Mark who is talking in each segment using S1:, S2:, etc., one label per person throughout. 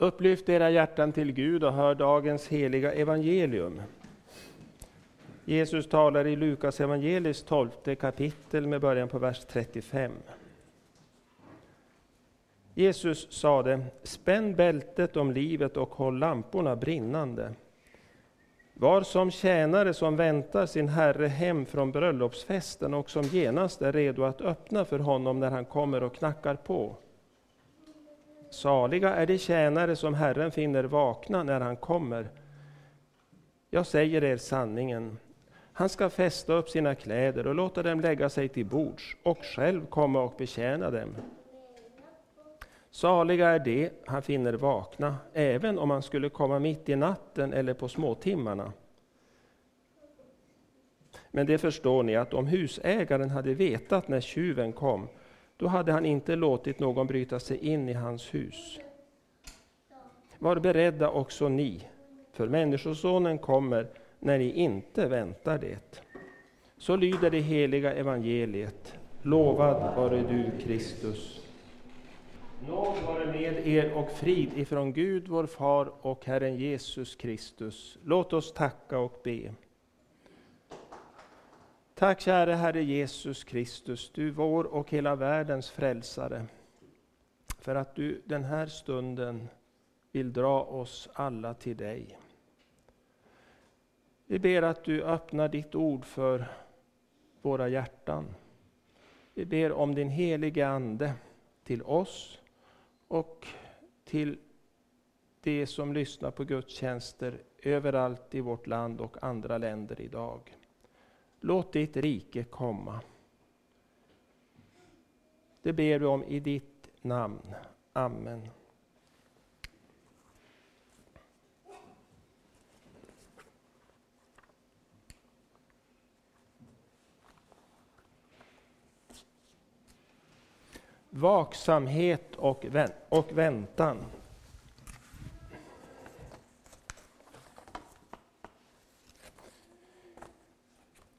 S1: Upplyft era hjärtan till Gud och hör dagens heliga evangelium. Jesus talar i Lukas evangelis 12 kapitel med början på vers 35. Jesus sade, spänn bältet om livet och håll lamporna brinnande. Var som tjänare som väntar sin herre hem från bröllopsfesten och som genast är redo att öppna för honom när han kommer och knackar på. Saliga är de tjänare som Herren finner vakna när han kommer. Jag säger er sanningen, han ska fästa upp sina kläder och låta dem lägga sig till bords och själv komma och betjäna dem. Saliga är de han finner vakna, även om han skulle komma mitt i natten eller på småtimmarna. Men det förstår ni att om husägaren hade vetat när tjuven kom, då hade han inte låtit någon bryta sig in i hans hus. Var beredda också ni, för Människosonen kommer när ni inte väntar det. Så lyder det heliga evangeliet. Lovad vare du, Kristus. Nåd vare med er och frid ifrån Gud, vår Far och Herren Jesus Kristus. Låt oss tacka och be. Tack käre Herre Jesus Kristus, du vår och hela världens frälsare, för att du den här stunden vill dra oss alla till dig. Vi ber att du öppnar ditt ord för våra hjärtan. Vi ber om din helige Ande till oss och till de som lyssnar på gudstjänster överallt i vårt land och andra länder idag. Låt ditt rike komma. Det ber vi om i ditt namn. Amen. Vaksamhet och, vä och väntan.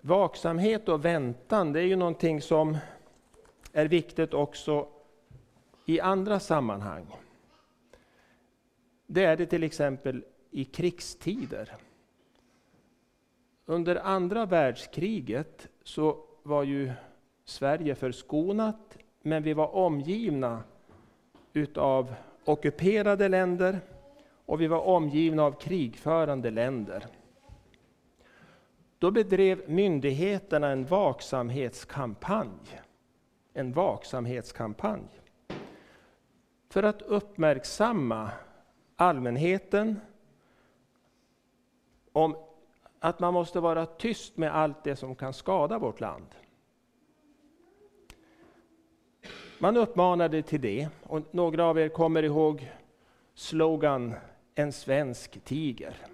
S1: Vaksamhet och väntan, det är ju någonting som är viktigt också i andra sammanhang. Det är det till exempel i krigstider. Under andra världskriget så var ju Sverige förskonat men vi var omgivna utav ockuperade länder och vi var omgivna av krigförande länder. Då bedrev myndigheterna en vaksamhetskampanj. En vaksamhetskampanj. För att uppmärksamma allmänheten om att man måste vara tyst med allt det som kan skada vårt land. Man uppmanade till det, och några av er kommer ihåg slogan En svensk tiger.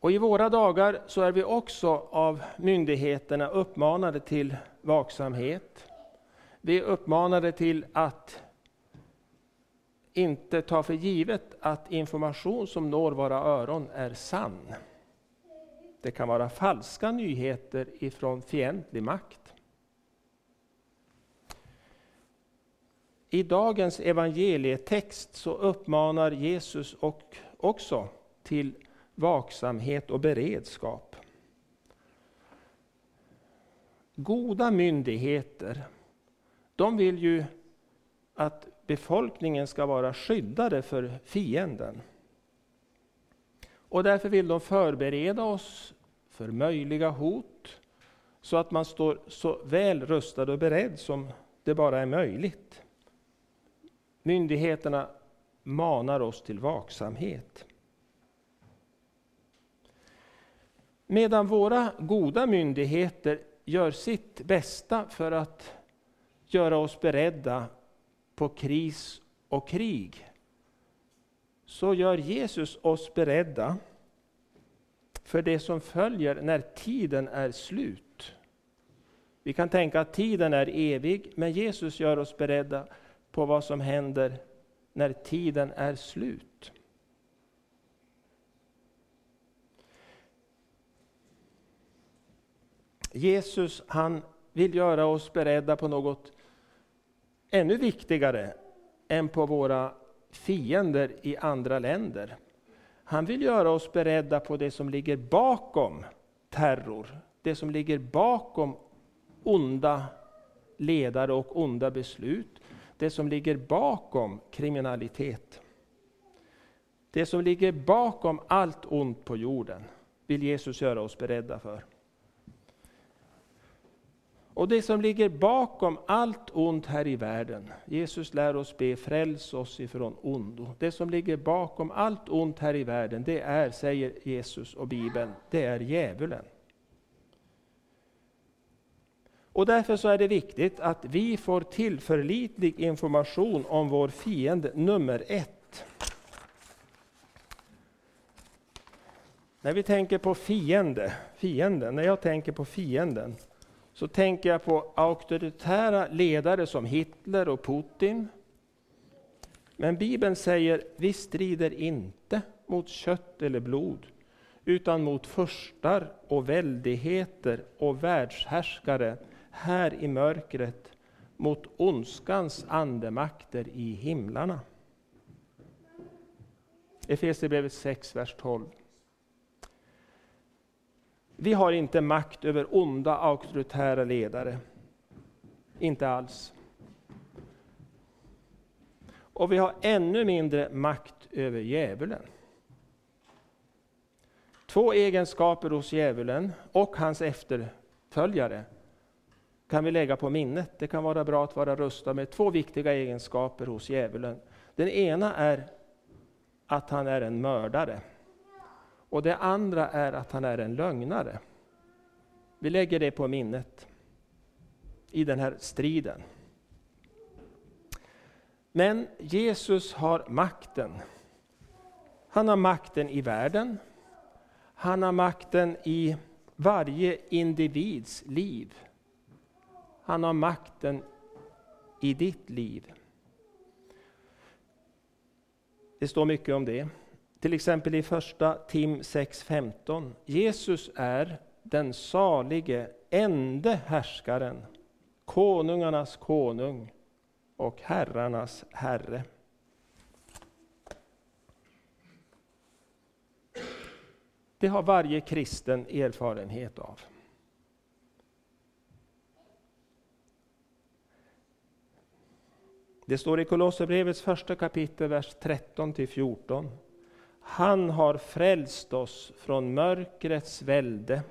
S1: Och I våra dagar så är vi också av myndigheterna uppmanade till vaksamhet. Vi är uppmanade till att inte ta för givet att information som når våra öron är sann. Det kan vara falska nyheter ifrån fientlig makt. I dagens evangelietext så uppmanar Jesus och också till vaksamhet och beredskap. Goda myndigheter, de vill ju att befolkningen ska vara skyddade för fienden. Och därför vill de förbereda oss för möjliga hot, så att man står så väl rustad och beredd som det bara är möjligt. Myndigheterna manar oss till vaksamhet. Medan våra goda myndigheter gör sitt bästa för att göra oss beredda på kris och krig, så gör Jesus oss beredda för det som följer när tiden är slut. Vi kan tänka att tiden är evig, men Jesus gör oss beredda på vad som händer när tiden är slut. Jesus han vill göra oss beredda på något ännu viktigare än på våra fiender i andra länder. Han vill göra oss beredda på det som ligger bakom terror, det som ligger bakom onda ledare och onda beslut, det som ligger bakom kriminalitet. Det som ligger bakom allt ont på jorden vill Jesus göra oss beredda för. Och det som ligger bakom allt ont här i världen, Jesus lär oss be fräls oss ifrån ondo. Det som ligger bakom allt ont här i världen, det är, säger Jesus och Bibeln, det är djävulen. Och därför så är det viktigt att vi får tillförlitlig information om vår fiende nummer ett. När vi tänker på fiende, fienden, när jag tänker på fienden, så tänker jag på auktoritära ledare som Hitler och Putin. Men Bibeln säger, vi strider inte mot kött eller blod, utan mot förstar och väldigheter och världshärskare här i mörkret, mot ondskans andemakter i himlarna. Efesierbrevet 6, vers 12. Vi har inte makt över onda auktoritära ledare. Inte alls. Och vi har ännu mindre makt över djävulen. Två egenskaper hos djävulen och hans efterföljare kan vi lägga på minnet. Det kan vara bra att vara rustad med två viktiga egenskaper hos djävulen. Den ena är att han är en mördare. Och det andra är att han är en lögnare. Vi lägger det på minnet i den här striden. Men Jesus har makten. Han har makten i världen. Han har makten i varje individs liv. Han har makten i ditt liv. Det står mycket om det. Till exempel i första Tim 6.15. Jesus är den salige, ende härskaren, konungarnas konung och herrarnas herre. Det har varje kristen erfarenhet av. Det står i Kolosserbrevets första kapitel, vers 13 14. Han har frälst oss från mörkrets välde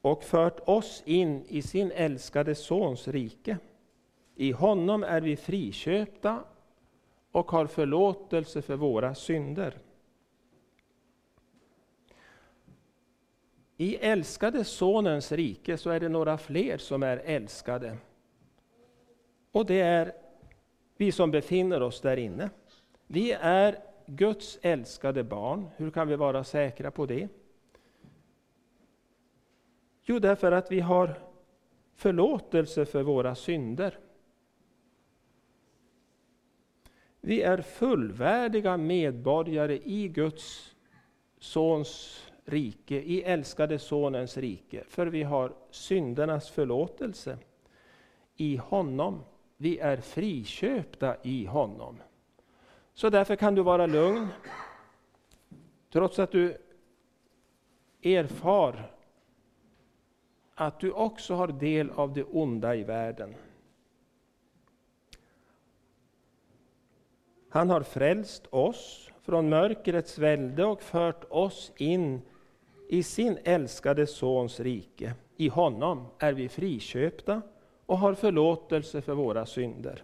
S1: och fört oss in i sin älskade Sons rike. I honom är vi friköpta och har förlåtelse för våra synder. I älskade Sonens rike så är det några fler som är älskade. Och det är vi som befinner oss där inne. Vi är Guds älskade barn. Hur kan vi vara säkra på det? Jo, därför att vi har förlåtelse för våra synder. Vi är fullvärdiga medborgare i Guds Sons rike, i älskade Sonens rike, för vi har syndernas förlåtelse i honom. Vi är friköpta i honom. Så därför kan du vara lugn, trots att du erfar att du också har del av det onda i världen. Han har frälst oss från mörkrets välde och fört oss in i sin älskade Sons rike. I honom är vi friköpta och har förlåtelse för våra synder.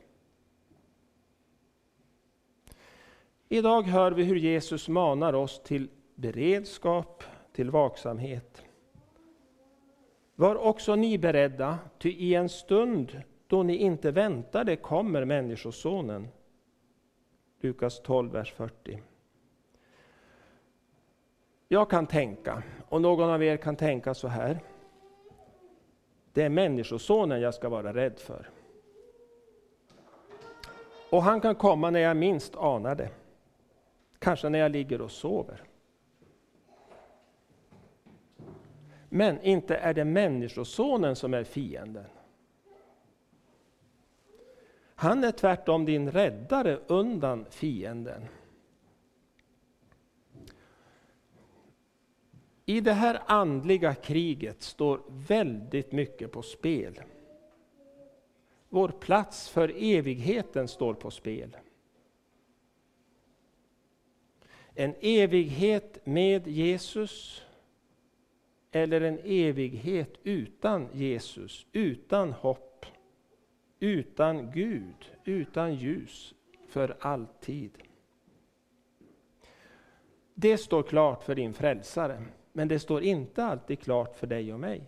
S1: Idag hör vi hur Jesus manar oss till beredskap, till vaksamhet. Var också ni beredda, ty i en stund då ni inte väntade kommer Människosonen. Lukas 12, vers 40. Jag kan tänka, och någon av er kan tänka så här. Det är Människosonen jag ska vara rädd för. Och han kan komma när jag minst anar det. Kanske när jag ligger och sover. Men inte är det Människosonen som är fienden. Han är tvärtom din räddare undan fienden. I det här andliga kriget står väldigt mycket på spel. Vår plats för evigheten står på spel. En evighet med Jesus eller en evighet utan Jesus, utan hopp, utan Gud, utan ljus för alltid. Det står klart för din frälsare, men det står inte alltid klart för dig och mig.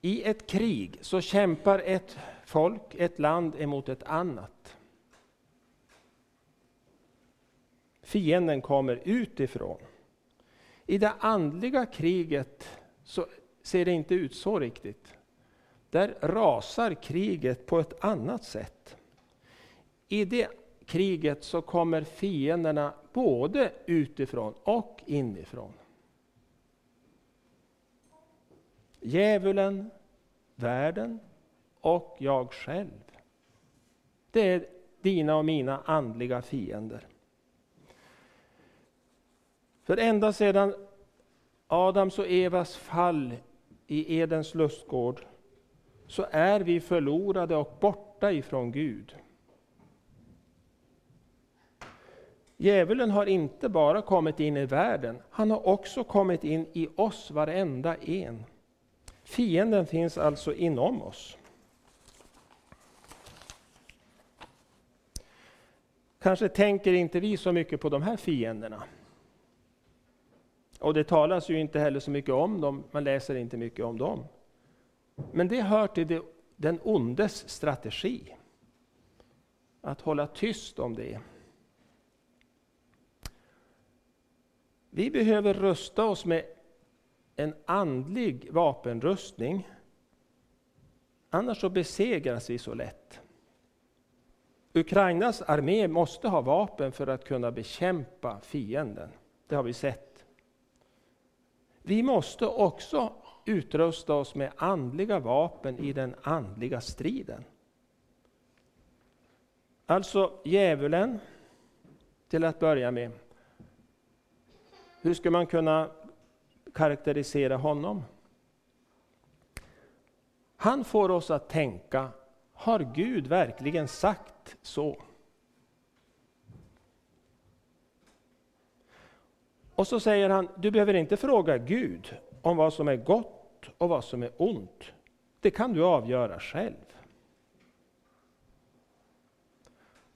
S1: I ett krig så kämpar ett folk, ett land emot ett annat. Fienden kommer utifrån. I det andliga kriget så ser det inte ut så riktigt. Där rasar kriget på ett annat sätt. I det kriget så kommer fienderna både utifrån och inifrån. Djävulen, världen och jag själv. Det är dina och mina andliga fiender. För ända sedan Adams och Evas fall i Edens lustgård så är vi förlorade och borta ifrån Gud. Djävulen har inte bara kommit in i världen, han har också kommit in i oss varenda en. Fienden finns alltså inom oss. Kanske tänker inte vi så mycket på de här fienderna. Och det talas ju inte heller så mycket om dem, man läser inte mycket om dem. Men det hör till det, den ondes strategi. Att hålla tyst om det. Vi behöver rusta oss med en andlig vapenrustning. Annars så besegras vi så lätt. Ukrainas armé måste ha vapen för att kunna bekämpa fienden. Det har vi sett. Vi måste också utrusta oss med andliga vapen i den andliga striden. Alltså djävulen, till att börja med. Hur ska man kunna karaktärisera honom? Han får oss att tänka, har Gud verkligen sagt så? Och så säger han, du behöver inte fråga Gud om vad som är gott och vad som är ont. Det kan du avgöra själv.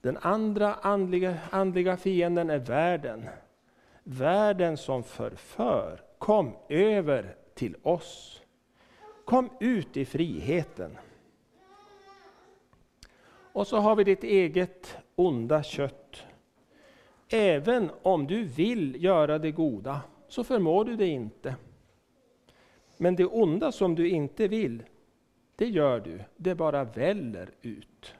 S1: Den andra andliga, andliga fienden är världen. Världen som förför. Kom över till oss. Kom ut i friheten. Och så har vi ditt eget onda kött. Även om du vill göra det goda så förmår du det inte. Men det onda som du inte vill, det gör du. Det bara väller ut.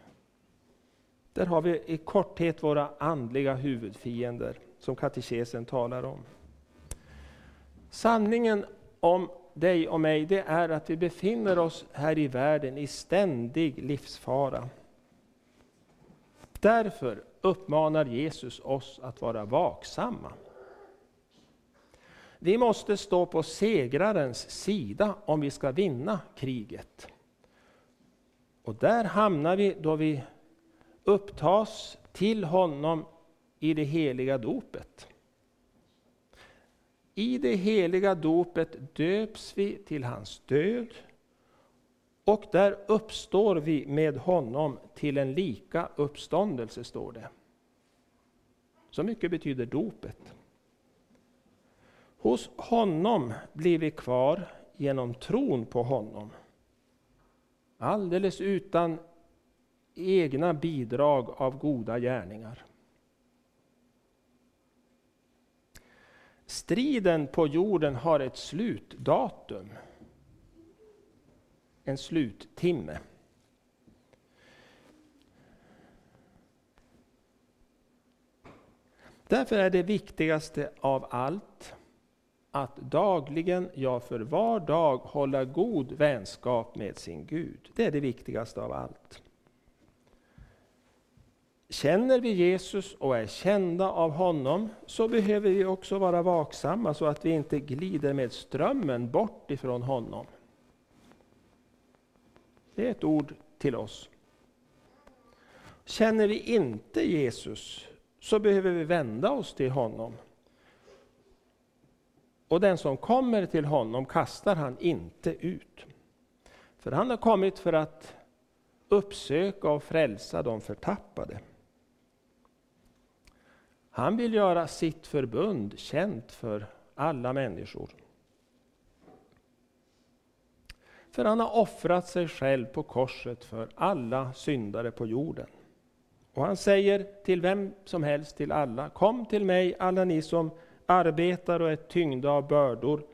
S1: Där har vi i korthet våra andliga huvudfiender som katekesen talar om. Sanningen om dig och mig, det är att vi befinner oss här i världen i ständig livsfara. Därför uppmanar Jesus oss att vara vaksamma. Vi måste stå på segrarens sida om vi ska vinna kriget. Och där hamnar vi då vi upptas till honom i det heliga dopet. I det heliga dopet döps vi till hans död och där uppstår vi med honom till en lika uppståndelse, står det. Så mycket betyder dopet. Hos honom blir vi kvar genom tron på honom. Alldeles utan egna bidrag av goda gärningar. Striden på jorden har ett slutdatum. En sluttimme. Därför är det viktigaste av allt att dagligen, ja för var dag, hålla god vänskap med sin Gud. Det är det viktigaste av allt. Känner vi Jesus och är kända av honom så behöver vi också vara vaksamma så att vi inte glider med strömmen bort ifrån honom. Det är ett ord till oss. Känner vi inte Jesus så behöver vi vända oss till honom. Och den som kommer till honom kastar han inte ut. För han har kommit för att uppsöka och frälsa de förtappade. Han vill göra sitt förbund känt för alla människor. För han har offrat sig själv på korset för alla syndare på jorden. Och han säger till vem som helst, till alla, kom till mig alla ni som arbetar och är tyngda av bördor,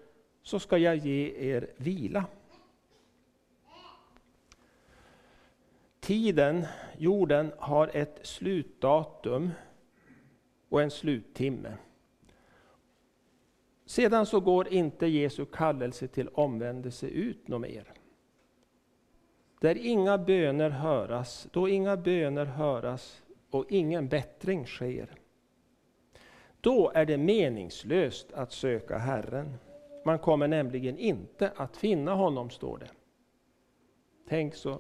S1: så ska jag ge er vila. Tiden, jorden, har ett slutdatum och en sluttimme. Sedan så går inte Jesu kallelse till omvändelse ut något mer. Där inga böner höras, då inga böner höras och ingen bättring sker. Då är det meningslöst att söka Herren. Man kommer nämligen inte att finna honom, står det. Tänk så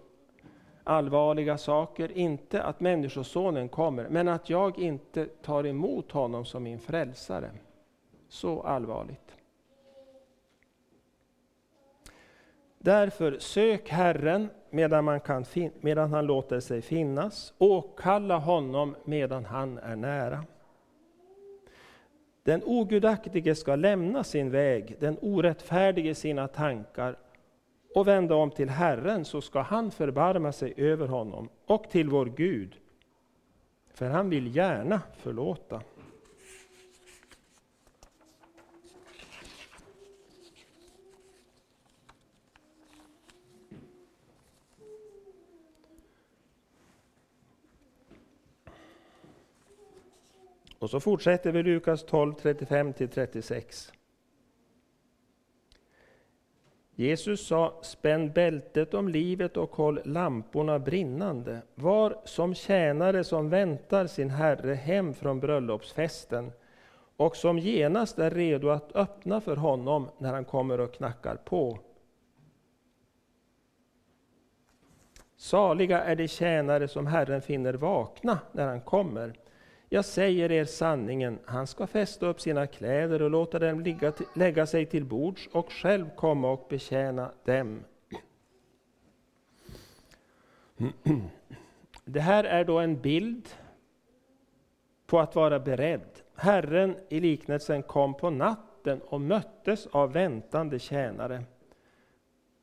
S1: allvarliga saker, inte att Människosonen kommer, men att jag inte tar emot honom som min frälsare. Så allvarligt. Därför sök Herren medan, man kan medan han låter sig finnas, Åkalla honom medan han är nära. Den ogudaktige ska lämna sin väg, den orättfärdige sina tankar och vända om till Herren, så ska han förbarma sig över honom och till vår Gud, för han vill gärna förlåta. Och så fortsätter vi Lukas 12, 35-36. Jesus sa, spänn bältet om livet och håll lamporna brinnande. Var som tjänare som väntar sin herre hem från bröllopsfesten och som genast är redo att öppna för honom när han kommer och knackar på. Saliga är de tjänare som Herren finner vakna när han kommer. Jag säger er sanningen, han ska fästa upp sina kläder och låta dem ligga, lägga sig till bords och själv komma och betjäna dem. Det här är då en bild på att vara beredd. Herren i liknelsen kom på natten och möttes av väntande tjänare.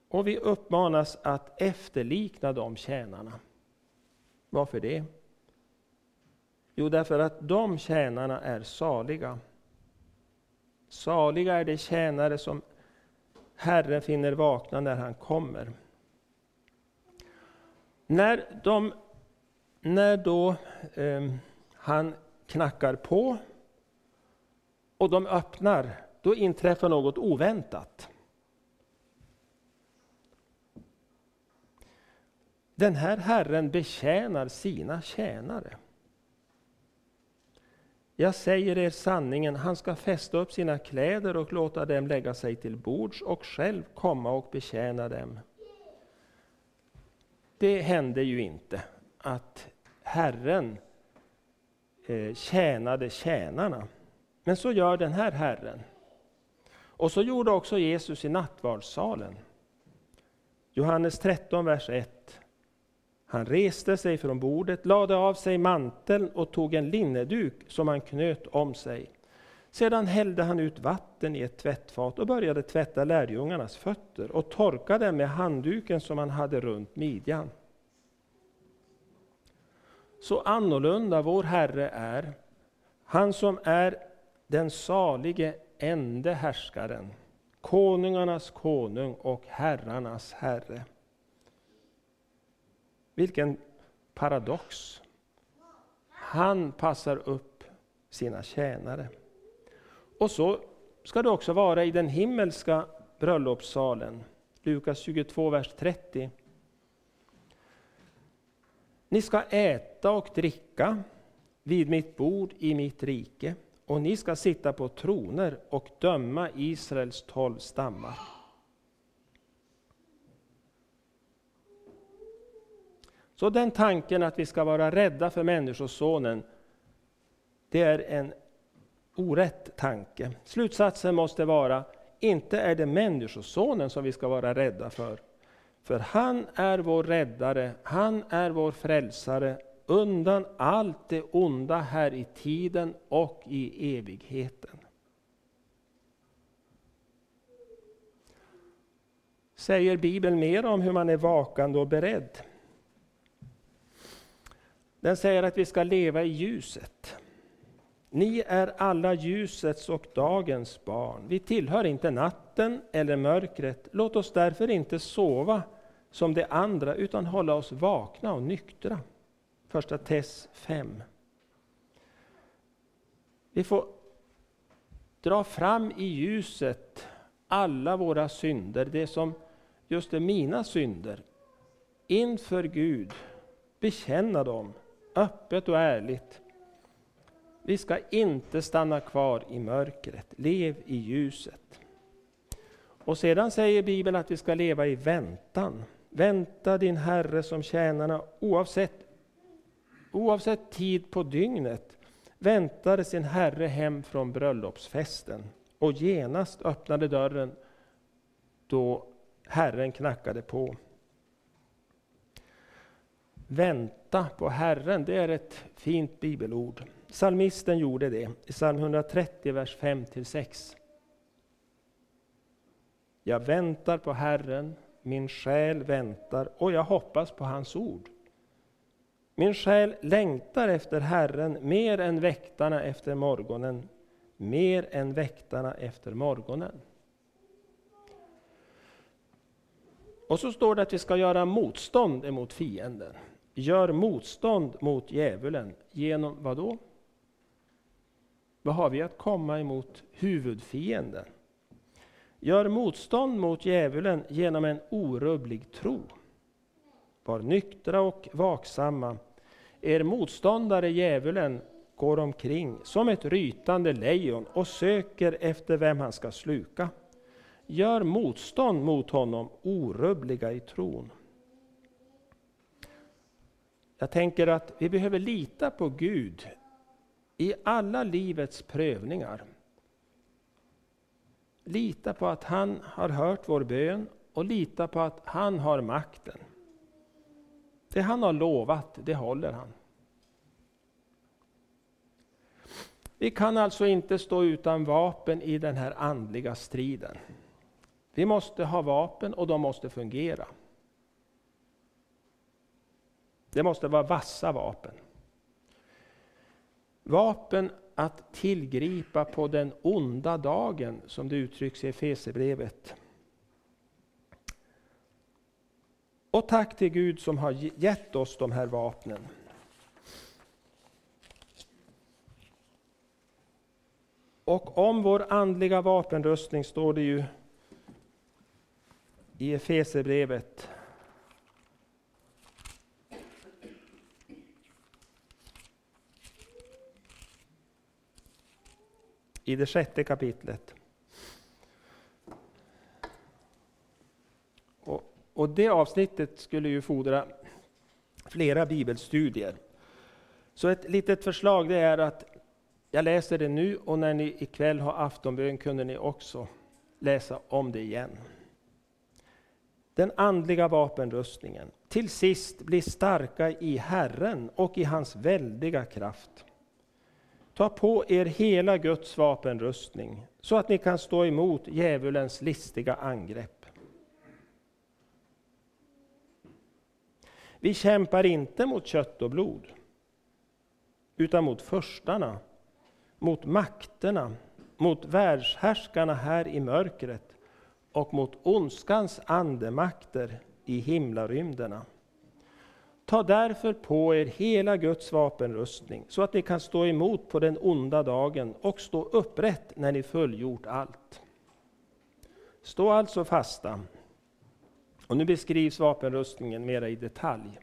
S1: Och vi uppmanas att efterlikna de tjänarna. Varför det? Jo, därför att de tjänarna är saliga. Saliga är de tjänare som Herren finner vakna när han kommer. När, de, när då eh, han knackar på och de öppnar, då inträffar något oväntat. Den här Herren betjänar sina tjänare. Jag säger er sanningen, han ska fästa upp sina kläder och låta dem lägga sig till bords och själv komma och betjäna dem. Det hände ju inte att Herren eh, tjänade tjänarna. Men så gör den här Herren. Och så gjorde också Jesus i nattvardssalen. Johannes 13, vers 1. Han reste sig från bordet, lade av sig manteln och tog en linneduk som han knöt om sig. Sedan hällde han ut vatten i ett tvättfat och började tvätta lärjungarnas fötter och torka dem med handduken som han hade runt midjan. Så annorlunda vår Herre är, han som är den salige ende härskaren, konungarnas konung och herrarnas herre. Vilken paradox! Han passar upp sina tjänare. Och så ska det också vara i den himmelska bröllopssalen. Lukas 22, vers 30. Ni ska äta och dricka vid mitt bord i mitt rike och ni ska sitta på troner och döma Israels tolv stammar. Så den tanken att vi ska vara rädda för Människosonen, det är en orätt tanke. Slutsatsen måste vara, inte är det Människosonen som vi ska vara rädda för. För han är vår räddare, han är vår frälsare undan allt det onda här i tiden och i evigheten. Säger Bibeln mer om hur man är vakande och beredd? Den säger att vi ska leva i ljuset. Ni är alla ljusets och dagens barn. Vi tillhör inte natten eller mörkret. Låt oss därför inte sova som de andra, utan hålla oss vakna och nyktra. Första Tess 5. Vi får dra fram i ljuset alla våra synder, det som just är mina synder, inför Gud, bekänna dem öppet och ärligt. Vi ska inte stanna kvar i mörkret, lev i ljuset. Och sedan säger Bibeln att vi ska leva i väntan. Vänta din Herre som tjänarna oavsett, oavsett tid på dygnet väntade sin Herre hem från bröllopsfesten och genast öppnade dörren då Herren knackade på. Vänta på Herren, det är ett fint bibelord. Psalmisten gjorde det i psalm 130, vers 5-6. Jag väntar på Herren, min själ väntar och jag hoppas på hans ord. Min själ längtar efter Herren mer än väktarna efter morgonen, mer än väktarna efter morgonen. Och så står det att vi ska göra motstånd emot fienden. Gör motstånd mot djävulen genom vad då? Vad har vi att komma emot huvudfienden? Gör motstånd mot djävulen genom en orubblig tro. Var nyktra och vaksamma. Er motståndare djävulen går omkring som ett rytande lejon och söker efter vem han ska sluka. Gör motstånd mot honom, orubbliga i tron. Jag tänker att vi behöver lita på Gud i alla livets prövningar. Lita på att han har hört vår bön och lita på att han har makten. Det han har lovat, det håller han. Vi kan alltså inte stå utan vapen i den här andliga striden. Vi måste ha vapen och de måste fungera. Det måste vara vassa vapen. Vapen att tillgripa på den onda dagen, som det uttrycks i Efesierbrevet. Och tack till Gud som har gett oss de här vapnen. Och om vår andliga vapenrustning står det ju i Efesierbrevet i det sjätte kapitlet. Och, och det avsnittet skulle ju fordra flera bibelstudier. Så ett litet förslag det är att jag läser det nu och när ni ikväll har aftonbön kunde ni också läsa om det igen. Den andliga vapenrustningen. Till sist bli starka i Herren och i hans väldiga kraft. Ta på er hela Guds vapenrustning så att ni kan stå emot djävulens listiga angrepp. Vi kämpar inte mot kött och blod, utan mot förstarna, mot makterna, mot världshärskarna här i mörkret och mot ondskans andemakter i himlarymderna. Ta därför på er hela Guds vapenrustning, så att ni kan stå emot på den onda dagen och stå upprätt när ni fullgjort allt. Stå alltså fasta. Och nu beskrivs vapenrustningen mera i detalj.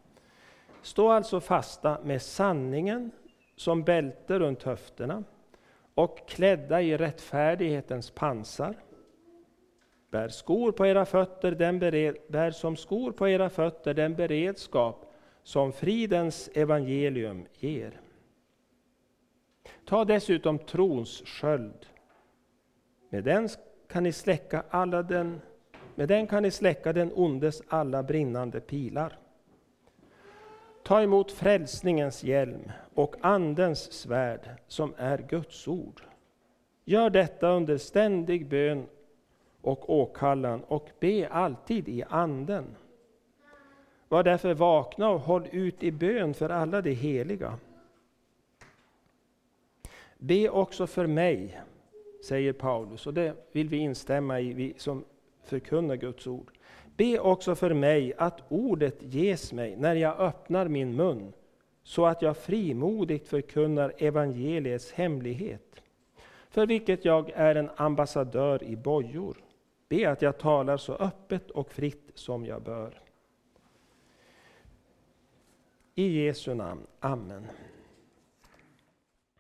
S1: Stå alltså fasta med sanningen som bälte runt höfterna och klädda i rättfärdighetens pansar. Bär, skor på era fötter, den bered, bär som skor på era fötter den beredskap som fridens evangelium ger. Ta dessutom trons sköld. Med den kan ni släcka alla den, med den kan ni släcka den ondes alla brinnande pilar. Ta emot frälsningens hjälm och Andens svärd som är Guds ord. Gör detta under ständig bön och åkallan och be alltid i Anden. Var därför vakna och håll ut i bön för alla de heliga. Be också för mig, säger Paulus, och det vill vi instämma i, vi som förkunnar Guds ord. Be också för mig att ordet ges mig när jag öppnar min mun, så att jag frimodigt förkunnar evangeliets hemlighet, för vilket jag är en ambassadör i bojor. Be att jag talar så öppet och fritt som jag bör. I Jesu namn. Amen.